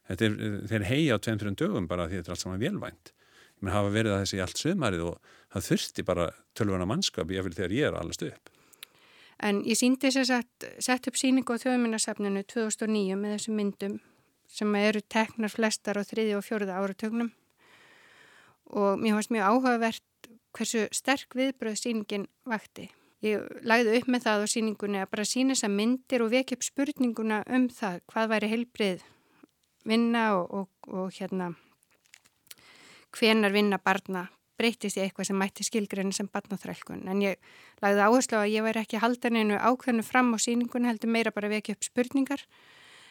Þetta er, þeir heia á tveim fyrir dögum bara því þetta er allt saman velvænt ég menn hafa verið að þessi allt sömarið og það þurfti bara tölvuna mannskap ég vil þegar ég er allast upp. En ég síndi þess að sett upp síningu á þjóðminnarsafninu 2009 með þessum myndum sem eru teknar flestar á þriði og fjóruða áratögnum og mér fannst mjög áhugavert hversu sterk viðbröð síningin vakti. Ég lagði upp með það á síningunni að bara sína þess að myndir og vekja upp spurninguna um það hvað væri heilbrið vinna og, og, og hérna hvenar vinna barna breytist ég eitthvað sem mætti skilgreinu sem barnaþrælkun. En ég lagði áherslu að ég væri ekki haldaninu ákveðinu fram á síningunni heldur meira bara vekja upp spurningar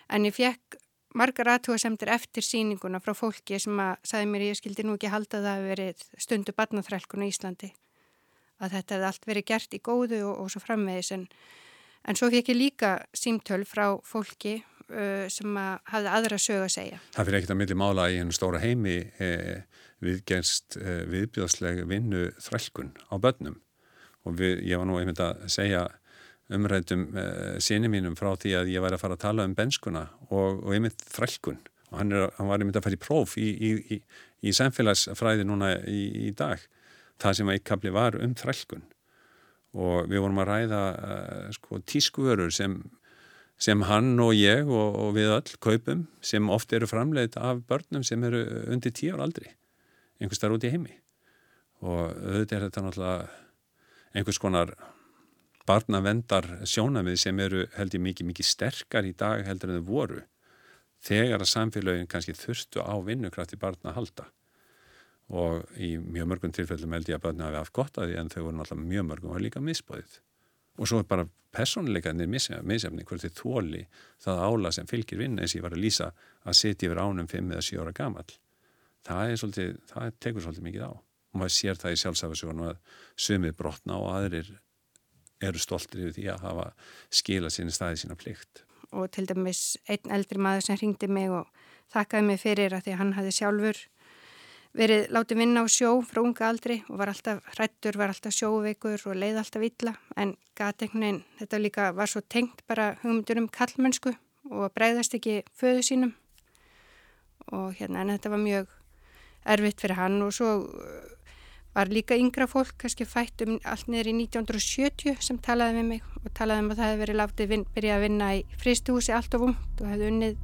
en ég fekk margar aðtúasemtir eftir síninguna frá fólki sem að sagði mér ég skildi nú ekki halda það að verið stundu barnaþrælkun í Íslandi. Að þetta hefði allt verið gert í góðu og, og svo framvegis. En, en svo fekk ég líka símtöl frá fólki uh, sem að hafði aðra sög að segja. Það fyrir ekkert að milli mála í hennu stóra heimi eh, viðgerst eh, viðbjóðsleg vinnu þrælkun á börnum. Og við, ég var nú einmitt að segja umrættum uh, eh, síni mínum frá því að ég væri að fara að tala um benskuna og, og einmitt þrælkun. Og hann, er, hann var einmitt að fara í próf í, í, í, í samfélagsfræði núna í dag. Það sem að ykkabli var um þrælkun. Og við vorum að ræða uh, sko, tískuvörur sem, sem hann og ég og, og við öll kaupum sem oft eru framleitt af börnum sem eru undir tíu ár aldri einhvers þar út í heimi. Og auðvitað er þetta náttúrulega einhvers konar barnavendar sjónamið sem eru held ég mikið, mikið sterkar í dag heldur en þau voru þegar að samfélagin kannski þurftu á vinnukrafti barna að halda. Og í mjög mörgum tilfellum held ég að barna hafi haft gott að því en þau voru náttúrulega mjög mörgum og líka misbóðið og svo er bara personleikaðinir misjafni hvort þið þóli það ála sem fylgir vinn eins og ég var að lýsa að setja yfir ánum 5 eða 7 ára gamal það, svolítið, það tekur svolítið mikið á. Og maður sér það í sjálfsafasjónu að sumið brotna og aðrir eru stoltir yfir því að hafa skila sinni staði sína plikt. Og til dæmis einn eldri maður sem ringdi mig og þakkaði mig fyrir að því að hann hafði sjálfur verið látið vinna á sjó frá unga aldri og var alltaf hrættur, var alltaf sjóveikur og leið alltaf illa en gategnin, þetta líka var svo tengt bara hugmyndur um kallmennsku og breyðast ekki föðu sínum og hérna en þetta var mjög erfitt fyrir hann og svo var líka yngra fólk kannski fætt um allt niður í 1970 sem talaði með mig og talaði um að það hefði verið látið vin, byrja að vinna í fristuhúsi allt og vumt og hefði unnið,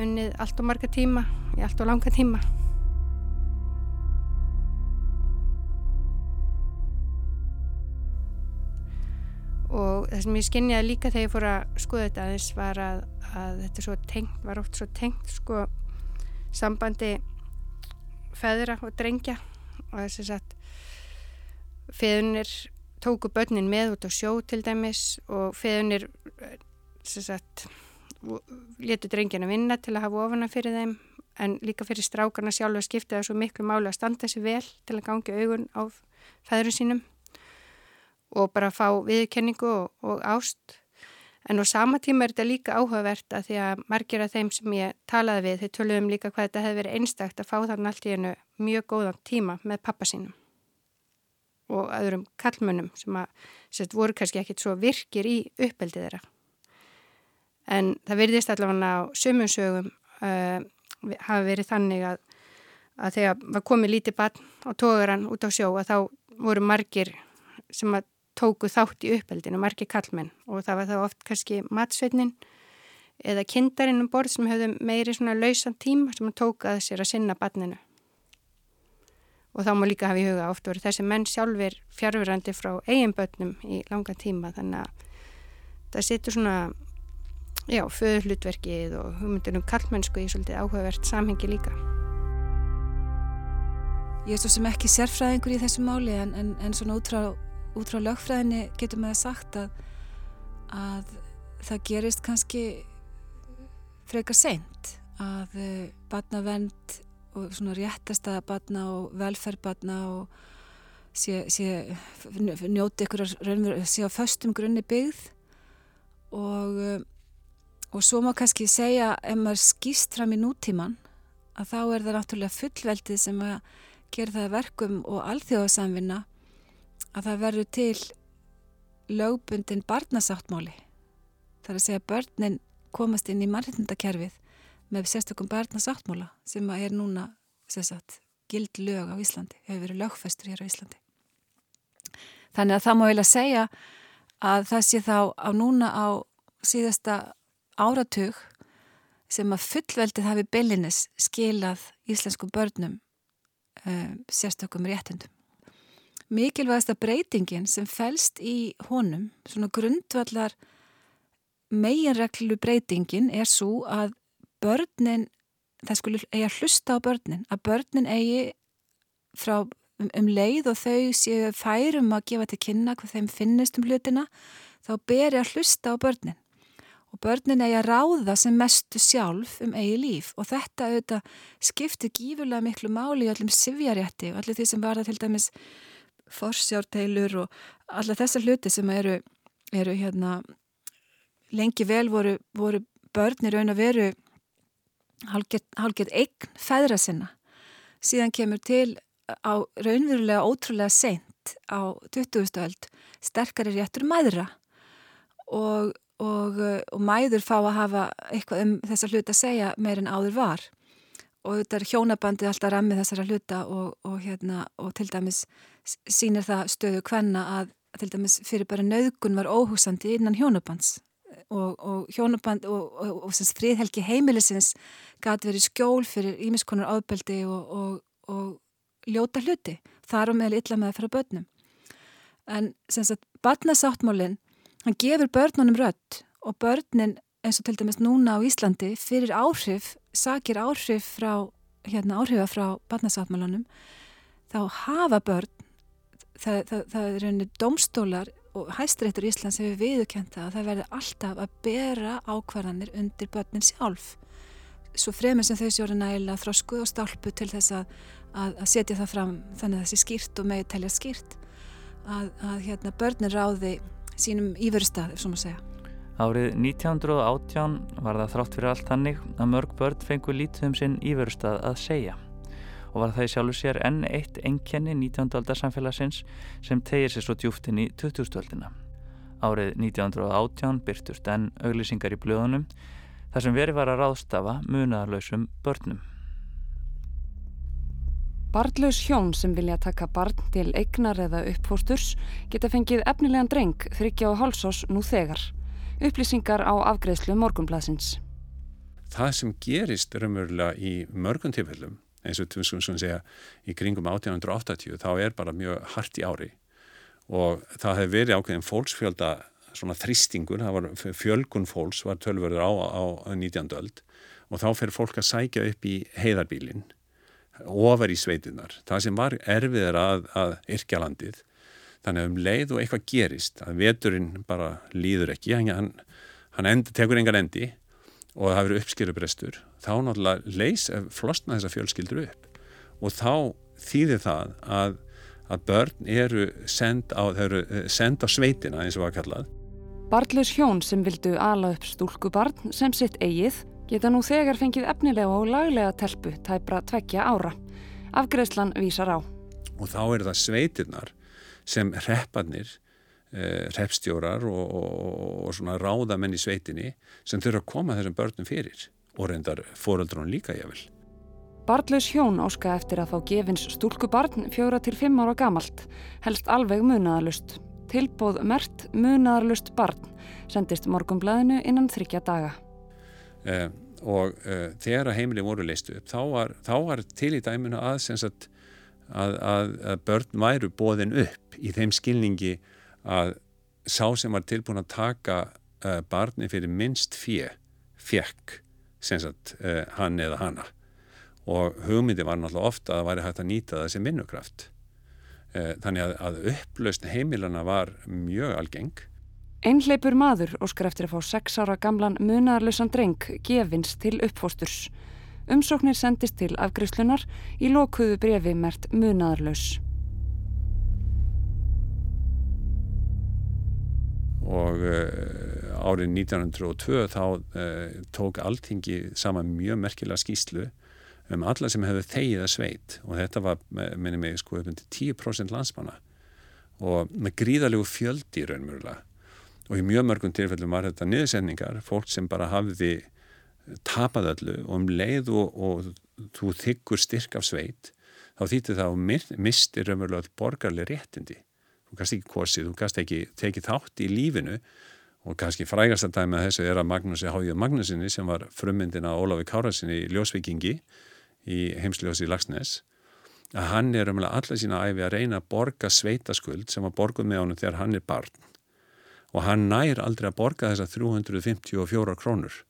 unnið allt og marga tíma í allt og langa tíma. Og það sem ég skinniði líka þegar ég fór að skoða þetta aðeins var að, að þetta svo tengt, var oft svo tengt sko sambandi feðra og drengja og þess að satt feðunir tóku börnin með út á sjó til dæmis og feðunir að letu drengjana vinna til að hafa ofana fyrir þeim en líka fyrir strákarna sjálf að skipta það svo miklu máli að standa sér vel til að gangi augun á feðurum sínum og bara fá viðkenningu og, og ást. En á sama tíma er þetta líka áhugavert að því að margir af þeim sem ég talaði við, þeir töluðum líka hvað þetta hefði verið einstakt að fá þann allt í hennu mjög góðan tíma með pappa sínum og öðrum kallmönnum sem að sett, voru kannski ekkit svo virkir í uppeldið þeirra. En það verðist allavega á sömunsögum uh, hafa verið þannig að, að þegar var komið lítið barn á tógaran út á sjó að þá voru margir sem að tóku þátt í uppeldinu, margi kallmenn og það var þá oft kannski matsveitnin eða kindarinn um borð sem höfðu meiri svona lausan tíma sem tók að sér að sinna barninu. Og þá má líka hafa í huga oft voru þessi menn sjálfur fjárfyrandi frá eigin börnum í langa tíma þannig að það setur svona, já, föðuhlutverkið og hugmyndunum kallmennsku í svolítið áhugavert samhengi líka. Ég er svo sem ekki sérfræðingur í þessu máli en, en, en svona út frá út frá lögfræðinni getum við að sagt að, að það gerist kannski frekar seint að eh, batnavend og svona réttasta batna og velferð batna og sé, sé, njóti ykkur að sé á föstum grunni byggð. Og, uh, og svo má kannski segja ef maður skýst fram í nútíman að þá er það náttúrulega fullveldið sem að gera það verkum og alþjóðasamvinna að það verður til lögbundin barnasáttmáli. Það er að segja að börnin komast inn í mannhindakerfið með sérstökum barnasáttmála sem er núna sagt, gild lög á Íslandi, hefur verið lögfestur hér á Íslandi. Þannig að það má eiginlega segja að það sé þá á núna á síðasta áratug sem að fullveldið hafi byllinis skilað íslenskum börnum um, sérstökum réttundum mikilvægasta breytingin sem fælst í honum, svona grundvallar meginreglu breytingin er svo að börnin, það skulle eigi að hlusta á börnin, að börnin eigi frá um, um leið og þau séu færum að gefa til kynna hvað þeim finnist um hlutina, þá beri að hlusta á börnin. Og börnin eigi að ráða sem mestu sjálf um eigi líf. Og þetta auðvitað skiptir gífurlega miklu máli í öllum sifjarétti og allir því sem var það til dæmis forsjárteilur og alla þessar hluti sem eru, eru hérna, lengi vel voru, voru börnir raun að veru hálfgett eign fæðra sinna. Síðan kemur til á raunverulega ótrúlega seint á 20. öld sterkari réttur mæðra og, og, og mæður fá að hafa eitthvað um þessa hlut að segja meir en áður var og þetta er hjónabandið alltaf rammið þessara hluta og, og, hérna, og til dæmis sínir það stöðu hvenna að til dæmis fyrir bara nöðgun var óhúsandi innan hjónabands. Og, og hjónaband og fríðhelgi heimilisins gæti verið skjól fyrir ímiskonar ábeldi og ljóta hluti þar og meðal illa með að fara börnum. En sem sagt barnasáttmálinn hann gefur börnunum rött og börnin eins og til dæmis núna á Íslandi fyrir áhrif sakir áhrif frá, hérna áhrifa frá barnasáttmálanum, þá hafa börn, það, það, það er einni domstólar og hæstrættur Íslands hefur viðukent að það verður alltaf að bera ákvarðanir undir börnin sjálf. Svo fremur sem þau sjóra næla þrósku og stálpu til þess að, að, að setja það fram þannig að sé skýrt og megi telja skýrt. Að, að hérna, börnin ráði sínum íverustað, ef svo maður segja. Árið 1918 var það þrátt fyrir allt hannig að mörg börn fengu lítið um sinn íverustað að segja og var það í sjálfu sér enn eitt enkenni 19. aldarsamfélagsins sem tegir sér svo djúft inn í 20. aldina. Árið 1918 byrtust enn auglýsingar í blöðunum þar sem verið var að ráðstafa munaðarlausum börnum. Barnlaus hjón sem vilja taka barn til eignar eða uppfósturs geta fengið efnilegan dreng þryggja á hálsós nú þegar. Upplýsingar á afgreðslu morgunblæsins. Það sem gerist raunverulega í mörgum tilfellum, eins og við svona segja í kringum 1880, þá er bara mjög hart í ári og það hefur verið ákveðin fólksfjölda svona þristingur, það var fjölgun fólks var tölverður á, á 19. öld og þá fer fólk að sækja upp í heiðarbílinn ofar í sveitinnar. Það sem var erfiðar að, að yrkja landið. Þannig að um leið og eitthvað gerist, að veturinn bara líður ekki, hann, hann endi, tekur engar endi og það verður uppskilubrestur, þá náttúrulega leys flostna þessa fjölskyldur upp og þá þýðir það að, að börn eru send á, eru eh, send á sveitina eins og var kallað. Barnlaus hjón sem vildu ala upp stúlkubarn sem sitt eigið geta nú þegar fengið efnilega og laglega telpu tæpra tveggja ára. Afgreðslan vísar á. Og þá er það sveitirnar sem repparnir, eh, reppstjórar og, og, og svona ráðamenn í sveitinni sem þurfa að koma þessum börnum fyrir og reyndar fóröldrún líka ég vil. Barnlaus hjón áska eftir að fá gefins stúlkubarn fjóra til fimm ára gamalt, helst alveg munaðalust. Tilbóð mert munaðalust barn sendist morgumblæðinu innan þryggja daga. Uh, og uh, þegar að heimili voru leistu upp þá var, þá var til í dæminu að, að, að, að börn væru bóðin upp í þeim skilningi að sá sem var tilbúin að taka uh, barni fyrir minst fjö fjekk sagt, hann eða hanna og hugmyndi var náttúrulega ofta að það væri hægt að nýta það sem vinnukraft. Þannig að upplausn heimilana var mjög algeng. Einhleipur maður óskar eftir að fá sex ára gamlan munarlösan dreng gefins til uppfósturs. Umsóknir sendist til afgriðslunar í lókuðu brefi mert munarlös. Og uh, árið 1902 þá uh, tók alltingi saman mjög merkilega skýslu um alla sem hefði þegið að sveit. Og þetta var, minnum ég, sko upp undir 10% landsmanna. Og með gríðalegu fjöldi raunmjörlega og í mjög mörgum tilfellum var þetta niðursendingar, fólk sem bara hafði tapað öllu og um leið og, og þú þykkur styrk af sveit, þá þýtti það að misti raunverulega borgarlega réttindi. Þú kannski ekki korsið, þú kannski ekki tekið þátt í lífinu og kannski frægast að dæma þessu er að Magnúsi Háðið Magnúsinni sem var frummyndin á Óláfi Kárasinni í Ljósvikingi í heimsljósi Lagsnes að hann er raunverulega alla sína æfi að reyna að borga sveitaskuld sem var borguð með honum þegar hann er barn. Og hann nær aldrei að borga þessa 354 krónur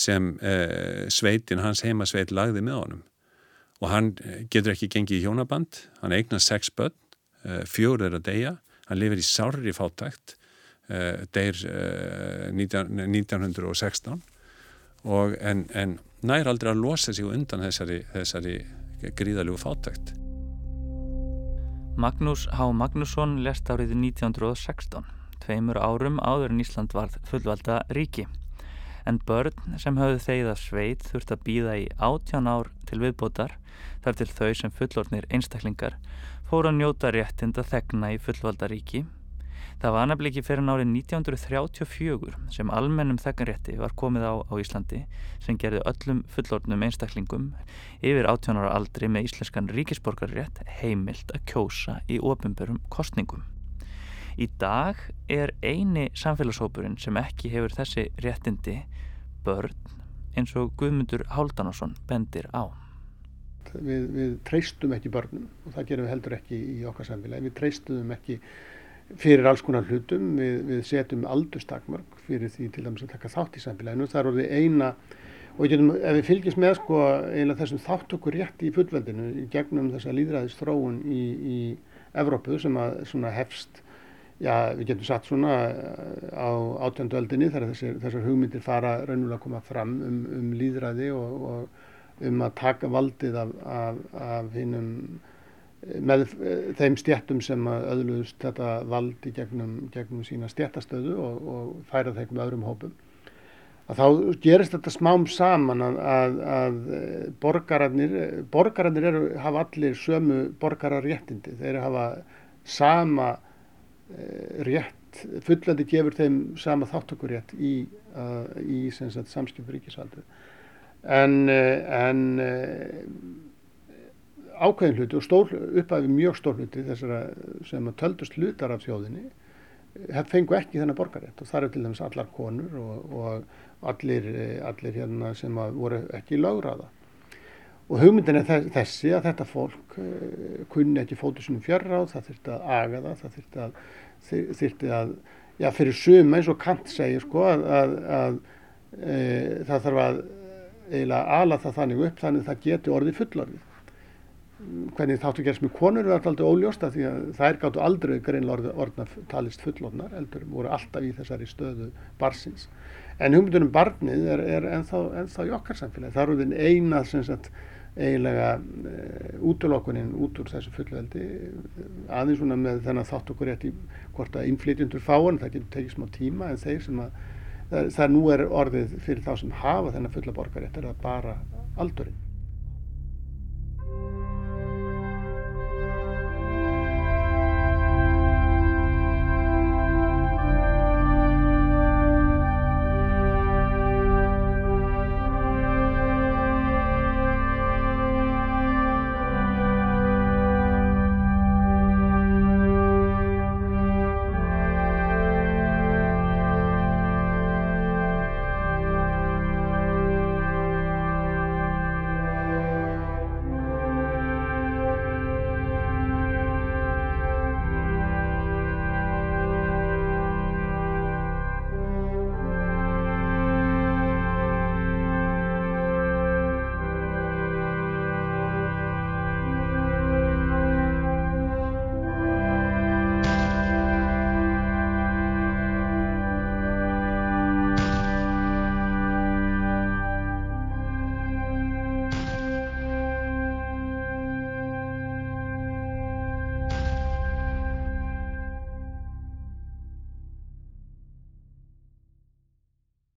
sem eh, sveitin, hans heimasveit lagði með honum. Og hann eh, getur ekki gengið í hjónaband. Hann eignar sex börn, eh, fjór er að deyja. Hann lifir í sárri fátækt eh, deyr 19, eh, 1916 og en, en nær aldrei að losa sig undan þessari, þessari gríðaljú fátækt. Magnús H. Magnússon lest árið 1916 tveimur árum áður en Ísland varð fullvalda ríki. En börn sem höfðu þegið að sveit þurft að býða í átján ár til viðbótar þar til þau sem fullornir einstaklingar fóru að njóta réttind að þegna í fullvalda ríki. Það var nefnileg ekki fyrir nárið 1934 sem almennum þegganrétti var komið á á Íslandi sem gerði öllum fullornum einstaklingum yfir 18 ára aldri með íslenskan ríkisborgarrétt heimilt að kjósa í ofinbörum kostningum. Í dag er eini samfélagshópurinn sem ekki hefur þessi réttindi börn eins og Guðmundur Háldanásson bendir á. Við, við treystum ekki börnum og það gerum við heldur ekki í okkar samfélagi. Við treystum ekki fyrir alls konar hlutum, við, við setjum aldurstakmörg fyrir því til dæmis að taka þátt í samfélaginu. Það er orðið eina og getum, ef við fylgjum með sko, þessum þáttökur rétt í fullveldinu gegnum þessa líðræðistróun í, í Evrópu sem að hefst já, við getum satt svona eh, á átjönduöldinni þegar þessar, þessar hugmyndir fara raunulega að koma fram um, um líðræði og, og um að taka valdið af, af, af hinnum með þeim stjættum sem öðluðust þetta vald í gegnum, gegnum sína stjættastöðu og, og færa þeim með öðrum hópum. Að þá gerist þetta smám saman að, að, að borgararnir, borgararnir eru, hafa allir sömu borgararréttindi, þeir hafa sama rétt, fullandi gefur þeim sama þáttökurétt í, uh, í samskipur ríkisvaldu. En, en ákveðin hluti og stór, uppæfi mjög stór hluti þessara sem töldust hlutar af þjóðinni fengu ekki þennan borgarrétt og það eru til dæmis allar konur og, og allir, allir hérna sem voru ekki lögráða. Og hugmyndin er þessi að þetta fólk uh, kunni ekki fótu sínum fjörráð, það þurfti að aga það, það þurfti að, þurfti að já fyrir suma eins og Kant segir sko að, að, að e, það þarf að eiginlega ala það þannig upp þannig að það geti orðið fullorðið. Hvernig þáttu gerst með konur er alltaf óljósta því að þær gáttu aldrei greinlega orðna talist fullorðnar eldur voru alltaf í þessari stöðu barsins en hugmyndunum barnið er, er ennþá, ennþá í okkar samfélagi. Það eru þinn eina sagt, eiginlega e, útlokkunin út úr þessu fullveldi aðeins svona með þennan þátt okkur rétt í hvort að innflytjundur fáan það getur tekið smá tíma en þeir sem að það, það nú er orðið fyrir þá sem hafa þennan fulla borgarétt er það bara aldurinn